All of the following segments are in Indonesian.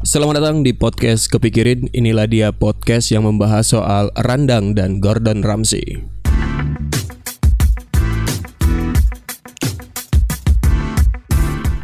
Selamat datang di podcast Kepikirin. Inilah dia podcast yang membahas soal Randang dan Gordon Ramsay.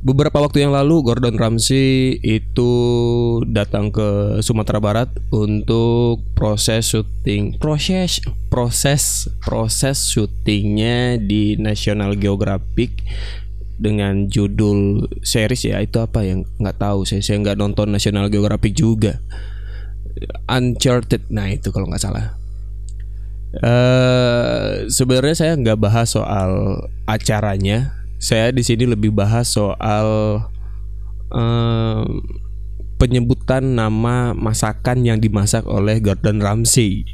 Beberapa waktu yang lalu Gordon Ramsay itu datang ke Sumatera Barat untuk proses syuting proses proses proses syutingnya di National Geographic dengan judul series ya itu apa yang nggak tahu saya saya nggak nonton National Geographic juga. Uncharted. Nah itu kalau nggak salah. Uh, sebenarnya saya nggak bahas soal acaranya. Saya di sini lebih bahas soal uh, penyebutan nama masakan yang dimasak oleh Gordon Ramsay.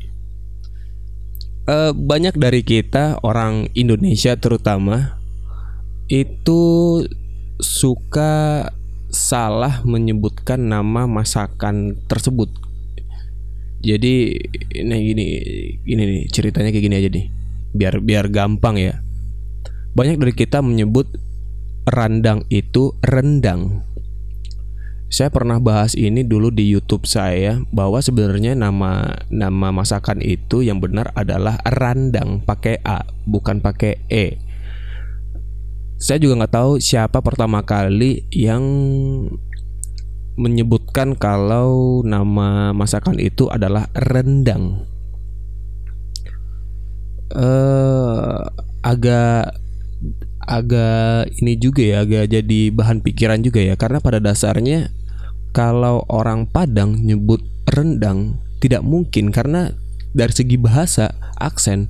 Uh, banyak dari kita orang Indonesia terutama itu suka salah menyebutkan nama masakan tersebut. Jadi ini gini ini nih ceritanya kayak gini aja nih. Biar biar gampang ya. Banyak dari kita menyebut randang itu rendang. Saya pernah bahas ini dulu di YouTube saya bahwa sebenarnya nama nama masakan itu yang benar adalah randang pakai A bukan pakai E saya juga nggak tahu siapa pertama kali yang menyebutkan kalau nama masakan itu adalah rendang. Uh, agak agak ini juga ya, agak jadi bahan pikiran juga ya, karena pada dasarnya kalau orang Padang nyebut rendang tidak mungkin. Karena dari segi bahasa aksen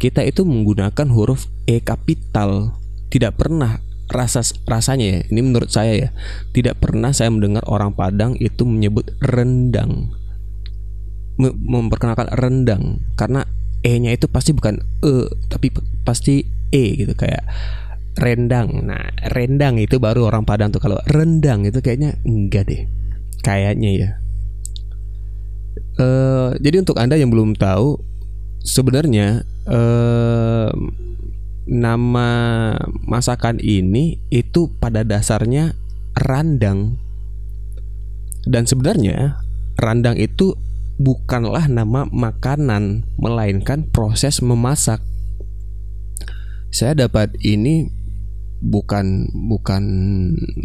kita itu menggunakan huruf e kapital tidak pernah rasa rasanya ya ini menurut saya ya tidak pernah saya mendengar orang Padang itu menyebut rendang. Memperkenalkan rendang karena e-nya itu pasti bukan e tapi pasti e gitu kayak rendang. Nah rendang itu baru orang Padang tuh kalau rendang itu kayaknya enggak deh kayaknya ya. Uh, jadi untuk anda yang belum tahu sebenarnya uh, nama masakan ini itu pada dasarnya randang. Dan sebenarnya randang itu bukanlah nama makanan, melainkan proses memasak. Saya dapat ini bukan bukan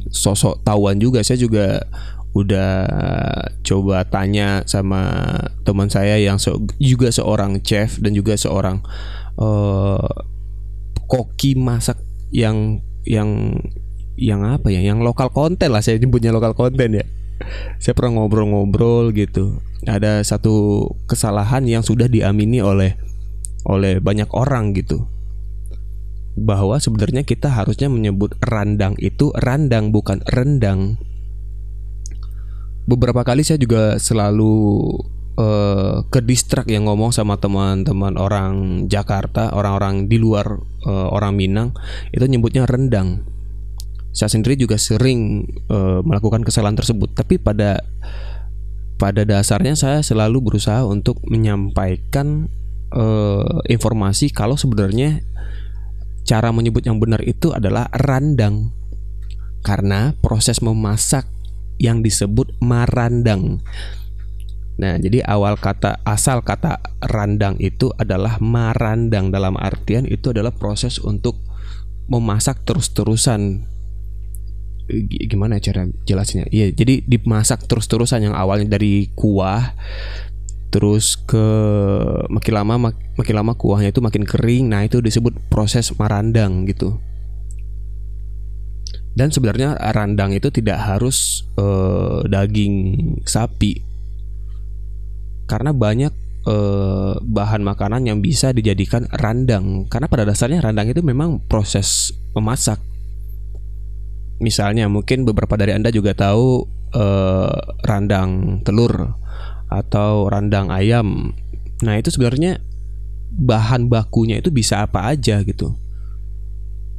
sosok tahuan juga, saya juga udah coba tanya sama teman saya yang juga seorang chef dan juga seorang uh, koki masak yang yang yang apa ya? Yang lokal konten lah saya nyebutnya lokal konten ya. Saya pernah ngobrol-ngobrol gitu. Ada satu kesalahan yang sudah diamini oleh oleh banyak orang gitu. Bahwa sebenarnya kita harusnya menyebut randang itu randang bukan rendang. Beberapa kali saya juga selalu uh, ke distrak yang ngomong sama teman-teman orang Jakarta, orang-orang di luar uh, orang Minang itu nyebutnya rendang. Saya sendiri juga sering uh, melakukan kesalahan tersebut, tapi pada pada dasarnya saya selalu berusaha untuk menyampaikan uh, informasi kalau sebenarnya cara menyebut yang benar itu adalah randang. Karena proses memasak yang disebut marandang Nah, jadi awal kata asal kata randang itu adalah marandang dalam artian itu adalah proses untuk memasak terus-terusan. Gimana cara jelasnya? Iya, jadi dimasak terus-terusan yang awalnya dari kuah terus ke makin lama mak, makin lama kuahnya itu makin kering. Nah, itu disebut proses marandang gitu. Dan sebenarnya randang itu tidak harus uh, daging sapi karena banyak eh, bahan makanan yang bisa dijadikan randang. Karena pada dasarnya randang itu memang proses memasak. Misalnya mungkin beberapa dari anda juga tahu eh, randang telur atau randang ayam. Nah itu sebenarnya bahan bakunya itu bisa apa aja gitu.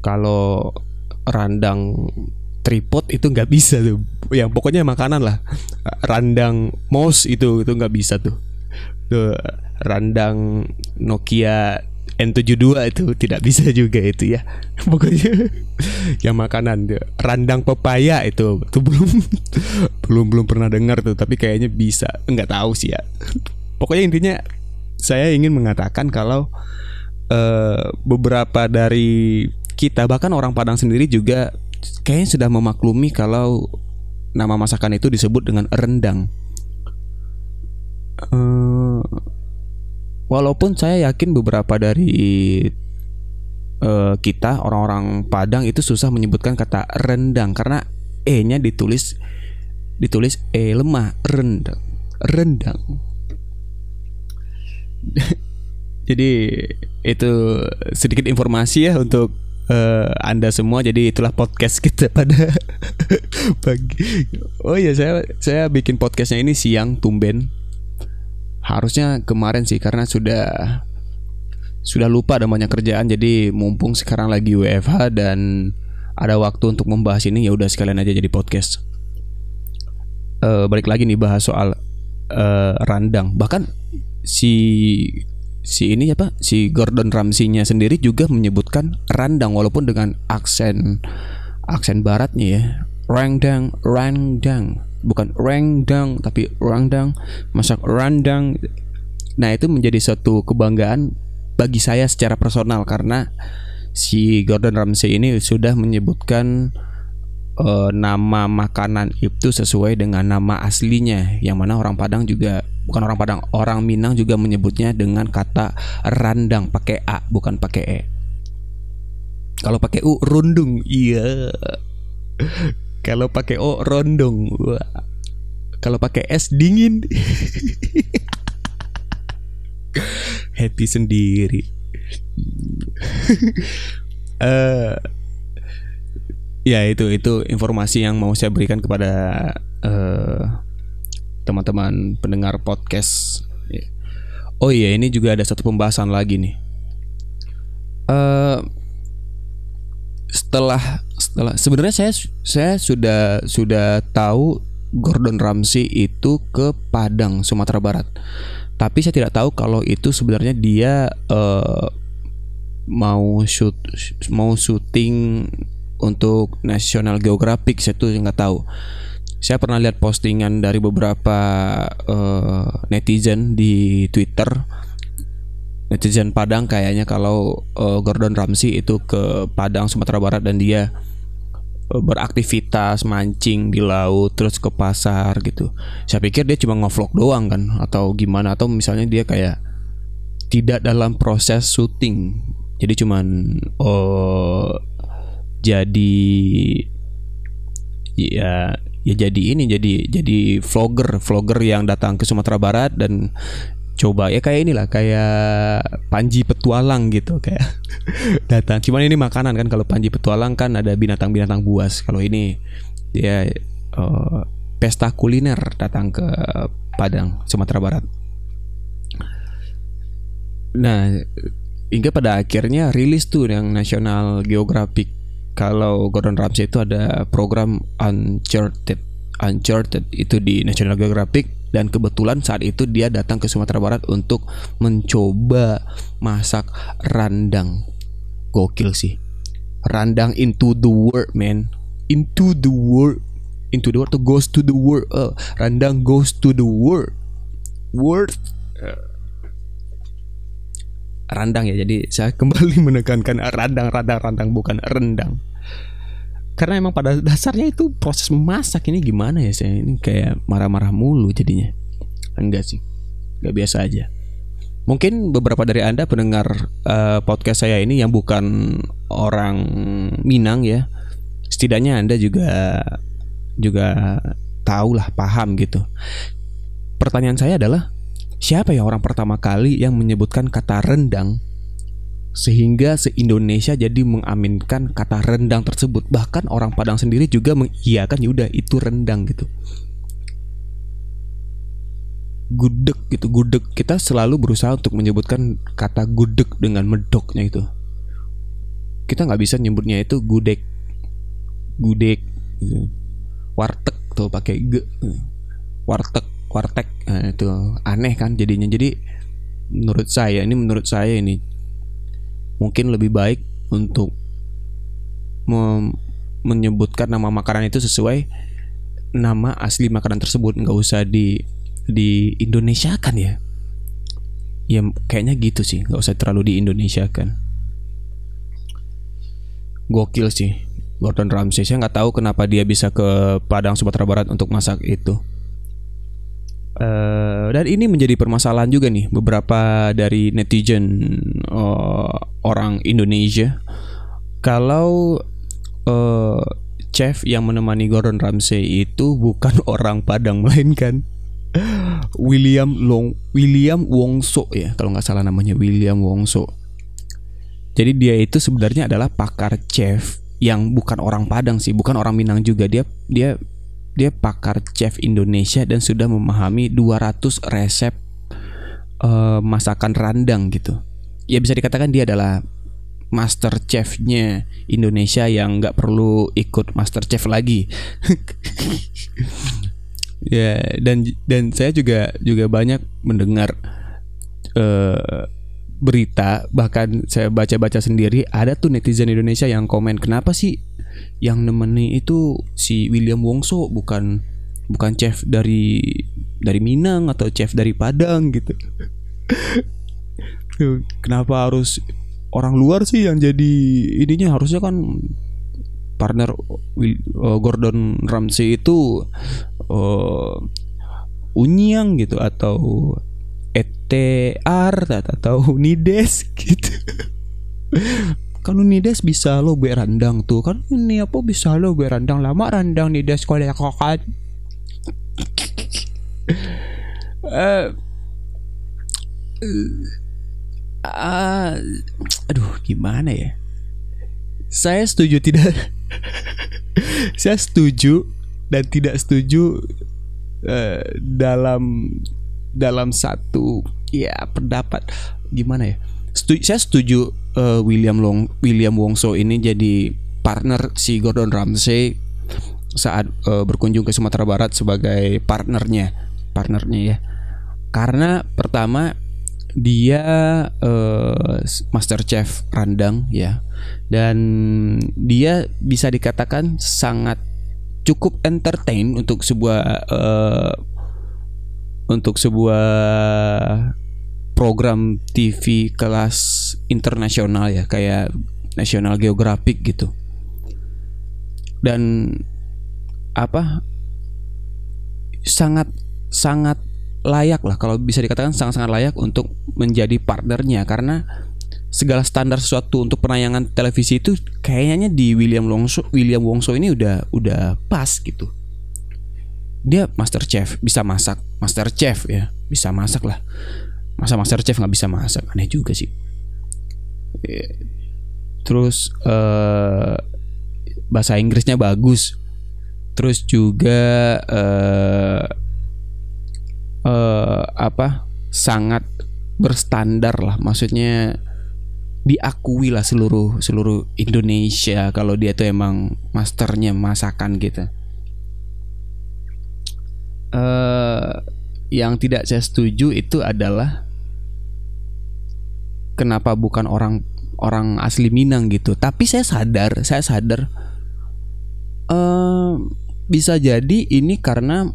Kalau randang tripod itu nggak bisa tuh. Yang pokoknya makanan lah. Randang mouse itu itu nggak bisa tuh. Tuh randang Nokia N72 itu tidak bisa juga itu ya. Pokoknya yang makanan randang pepaya itu itu belum belum belum pernah dengar tuh tapi kayaknya bisa. Nggak tahu sih ya. Pokoknya intinya saya ingin mengatakan kalau uh, beberapa dari kita bahkan orang Padang sendiri juga kayaknya sudah memaklumi kalau nama masakan itu disebut dengan rendang. Uh, walaupun saya yakin beberapa dari uh, kita orang-orang Padang itu susah menyebutkan kata rendang karena e-nya ditulis ditulis e lemah rendang rendang. Jadi itu sedikit informasi ya untuk uh, anda semua jadi itulah podcast kita pada pagi. Oh ya saya saya bikin podcastnya ini siang tumben. Harusnya kemarin sih karena sudah sudah lupa ada banyak kerjaan jadi mumpung sekarang lagi WFH dan ada waktu untuk membahas ini ya udah sekalian aja jadi podcast. Uh, balik lagi nih bahas soal uh, randang. Bahkan si si ini apa si Gordon Ramsay-nya sendiri juga menyebutkan randang walaupun dengan aksen aksen baratnya ya. Randang randang bukan rendang tapi rendang masak rendang nah itu menjadi suatu kebanggaan bagi saya secara personal karena si Gordon Ramsay ini sudah menyebutkan uh, nama makanan itu sesuai dengan nama aslinya yang mana orang Padang juga bukan orang Padang orang Minang juga menyebutnya dengan kata randang pakai a bukan pakai e kalau pakai u rundung iya kalau pakai O rondong. Kalau pakai S dingin. Happy sendiri. uh, ya itu itu informasi yang mau saya berikan kepada uh, teman-teman pendengar podcast. Oh iya, ini juga ada satu pembahasan lagi nih. Uh, setelah setelah sebenarnya saya saya sudah sudah tahu Gordon Ramsay itu ke Padang Sumatera Barat tapi saya tidak tahu kalau itu sebenarnya dia uh, mau shoot mau syuting untuk National Geographic saya tuh nggak tahu saya pernah lihat postingan dari beberapa uh, netizen di Twitter netizen Padang kayaknya kalau uh, Gordon Ramsay itu ke Padang Sumatera Barat dan dia uh, beraktivitas mancing di laut terus ke pasar gitu. Saya pikir dia cuma ngevlog doang kan atau gimana atau misalnya dia kayak tidak dalam proses syuting. Jadi cuman oh jadi ya ya jadi ini jadi jadi vlogger vlogger yang datang ke Sumatera Barat dan coba ya kayak inilah kayak Panji petualang gitu kayak datang. Cuman ini makanan kan kalau Panji petualang kan ada binatang-binatang buas. Kalau ini dia uh, pesta kuliner datang ke Padang Sumatera Barat. Nah hingga pada akhirnya rilis tuh yang National Geographic kalau Gordon Ramsay itu ada program Uncharted. Uncharted itu di National Geographic dan kebetulan saat itu dia datang ke Sumatera Barat untuk mencoba masak randang gokil sih. Randang into the world man. Into the world. Into the world to goes to the world. Uh, randang goes to the world. World. Uh, randang ya. Jadi saya kembali menekankan randang randang randang bukan rendang. Karena emang pada dasarnya itu proses memasak ini gimana ya saya ini kayak marah-marah mulu jadinya. Enggak sih. Enggak biasa aja. Mungkin beberapa dari anda pendengar uh, podcast saya ini yang bukan orang Minang ya setidaknya anda juga juga tahu lah paham gitu. Pertanyaan saya adalah siapa ya orang pertama kali yang menyebutkan kata rendang? Sehingga se-Indonesia jadi mengaminkan kata rendang tersebut. Bahkan orang Padang sendiri juga mengiyakan ya udah itu rendang gitu. Gudeg gitu gudeg. Kita selalu berusaha untuk menyebutkan kata gudeg dengan medoknya itu. Kita nggak bisa nyebutnya itu gudeg. Gudeg gitu. warteg tuh pakai ge warteg warteg nah, itu aneh kan jadinya. Jadi menurut saya ini menurut saya ini mungkin lebih baik untuk menyebutkan nama makanan itu sesuai nama asli makanan tersebut. Nggak usah di di Indonesia kan ya. Ya kayaknya gitu sih. Nggak usah terlalu di Indonesia kan gokil sih. Gordon Ramsay. Saya nggak tahu kenapa dia bisa ke Padang Sumatera Barat untuk masak itu uh, dan ini menjadi permasalahan juga nih beberapa dari netizen uh, orang Indonesia kalau uh, chef yang menemani Gordon Ramsay itu bukan orang Padang melainkan William Long William Wongso ya kalau nggak salah namanya William Wongso. Jadi dia itu sebenarnya adalah pakar chef yang bukan orang Padang sih, bukan orang Minang juga. Dia dia dia pakar chef Indonesia dan sudah memahami 200 resep uh, masakan randang gitu. Ya bisa dikatakan dia adalah master chefnya Indonesia yang nggak perlu ikut master chef lagi. ya dan dan saya juga juga banyak mendengar uh, berita bahkan saya baca-baca sendiri ada tuh netizen Indonesia yang komen kenapa sih yang nemeni itu si William Wongso bukan bukan chef dari dari Minang atau chef dari Padang gitu kenapa harus orang luar sih yang jadi ininya harusnya kan partner uh, Gordon Ramsay itu uh, Unyang gitu atau ETR atau Nides gitu. Kan Nides bisa lo berandang tuh. Kan ini apa bisa lo berandang lama randang Nides kalau kokat. uh, uh, aduh gimana ya? Saya setuju tidak saya setuju dan tidak setuju uh, dalam dalam satu ya pendapat. Gimana ya setuju, saya setuju uh, William Long William Wongso ini jadi partner si Gordon Ramsay saat uh, berkunjung ke Sumatera Barat sebagai partnernya partnernya ya. Karena pertama dia uh, master chef randang ya. Dan dia bisa dikatakan sangat cukup entertain untuk sebuah uh, untuk sebuah program TV kelas internasional ya kayak National Geographic gitu. Dan apa sangat sangat layak lah kalau bisa dikatakan sangat-sangat layak untuk menjadi partnernya. Karena segala standar sesuatu untuk penayangan televisi itu kayaknya di William Wongso William Wongso ini udah udah pas gitu. Dia master chef bisa masak. Master chef ya bisa masak lah masa master chef nggak bisa masak? Aneh juga sih. Terus uh, bahasa Inggrisnya bagus. Terus juga uh, uh, apa sangat berstandar lah. Maksudnya diakui lah seluruh seluruh Indonesia kalau dia tuh emang masternya masakan gitu. Uh, yang tidak saya setuju itu adalah kenapa bukan orang orang asli Minang gitu. Tapi saya sadar, saya sadar uh, bisa jadi ini karena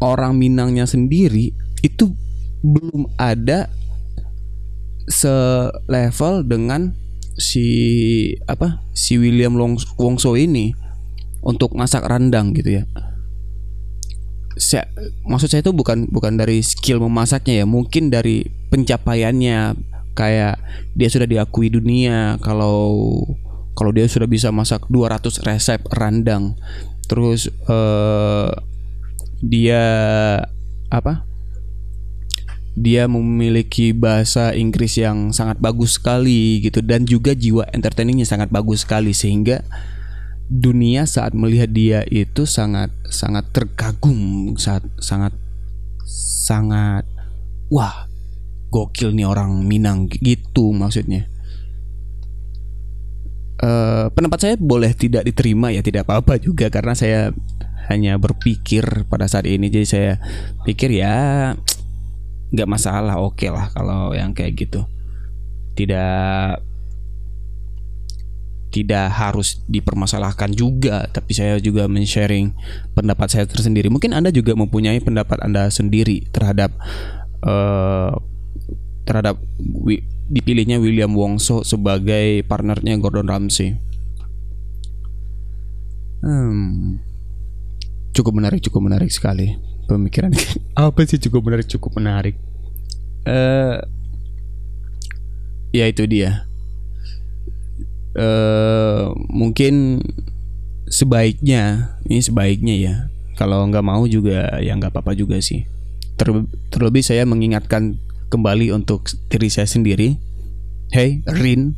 orang Minangnya sendiri itu belum ada selevel dengan si apa si William Wongso ini untuk masak rendang gitu ya. Saya, maksud saya itu bukan bukan dari skill memasaknya ya, mungkin dari pencapaiannya kayak dia sudah diakui dunia kalau kalau dia sudah bisa masak 200 resep rendang. Terus uh, dia apa? dia memiliki bahasa Inggris yang sangat bagus sekali gitu dan juga jiwa entertainingnya sangat bagus sekali sehingga dunia saat melihat dia itu sangat sangat terkagum saat sangat sangat wah gokil nih orang Minang gitu maksudnya. Uh, pendapat saya boleh tidak diterima ya tidak apa-apa juga karena saya hanya berpikir pada saat ini. Jadi saya pikir ya nggak masalah oke okay lah kalau yang kayak gitu. Tidak tidak harus dipermasalahkan juga tapi saya juga men-sharing pendapat saya tersendiri. Mungkin anda juga mempunyai pendapat anda sendiri terhadap uh, terhadap dipilihnya William Wongso sebagai partnernya Gordon Ramsay. Hmm, cukup menarik cukup menarik sekali pemikiran apa sih cukup menarik cukup menarik? Uh, ya itu dia. Uh, mungkin sebaiknya ini sebaiknya ya. Kalau nggak mau juga ya nggak apa-apa juga sih. Ter terlebih saya mengingatkan kembali untuk diri saya sendiri. Hey Rin.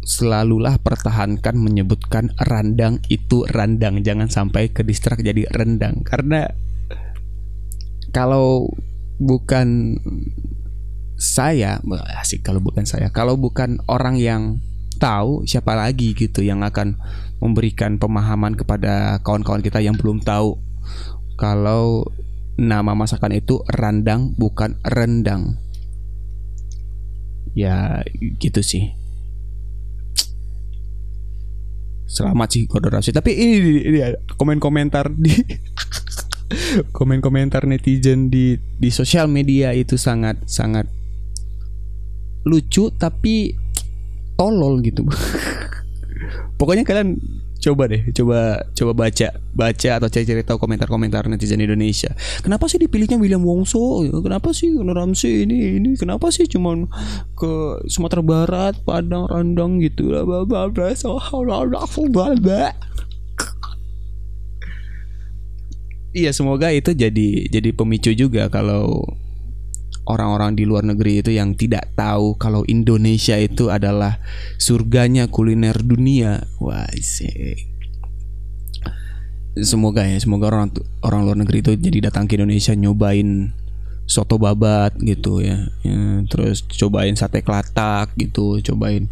Selalulah pertahankan menyebutkan randang itu randang. Jangan sampai ke distrak jadi rendang. Karena kalau bukan saya asik kalau bukan saya. Kalau bukan orang yang tahu siapa lagi gitu yang akan memberikan pemahaman kepada kawan-kawan kita yang belum tahu. Kalau nama masakan itu randang bukan rendang. Ya gitu sih. Selamat sih kodorasi. Tapi ini, ini, ini komen komentar di komen komentar netizen di di sosial media itu sangat sangat lucu tapi tolol gitu pokoknya kalian coba deh coba coba baca baca atau cari-cari tahu komentar-komentar netizen Indonesia. Kenapa sih dipilihnya William Wongso? Kenapa sih Ramsey ini ini? Kenapa sih cuman ke Sumatera Barat Padang Randang gitu? Iya semoga itu jadi jadi pemicu juga kalau orang-orang di luar negeri itu yang tidak tahu kalau Indonesia itu adalah surganya kuliner dunia. Wah, sih. Semoga ya, semoga orang orang luar negeri itu jadi datang ke Indonesia nyobain soto babat gitu ya. ya terus cobain sate kelatak gitu, cobain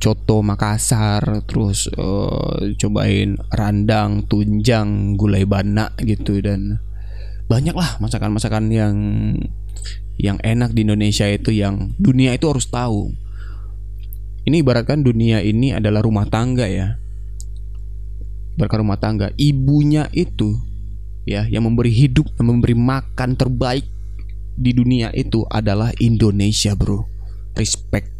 coto Makassar, terus uh, cobain randang, tunjang, gulai bana gitu dan banyak lah masakan-masakan yang yang enak di Indonesia itu yang dunia itu harus tahu. Ini ibaratkan dunia ini adalah rumah tangga ya. Ibaratkan rumah tangga, ibunya itu ya yang memberi hidup, yang memberi makan terbaik di dunia itu adalah Indonesia, Bro. Respect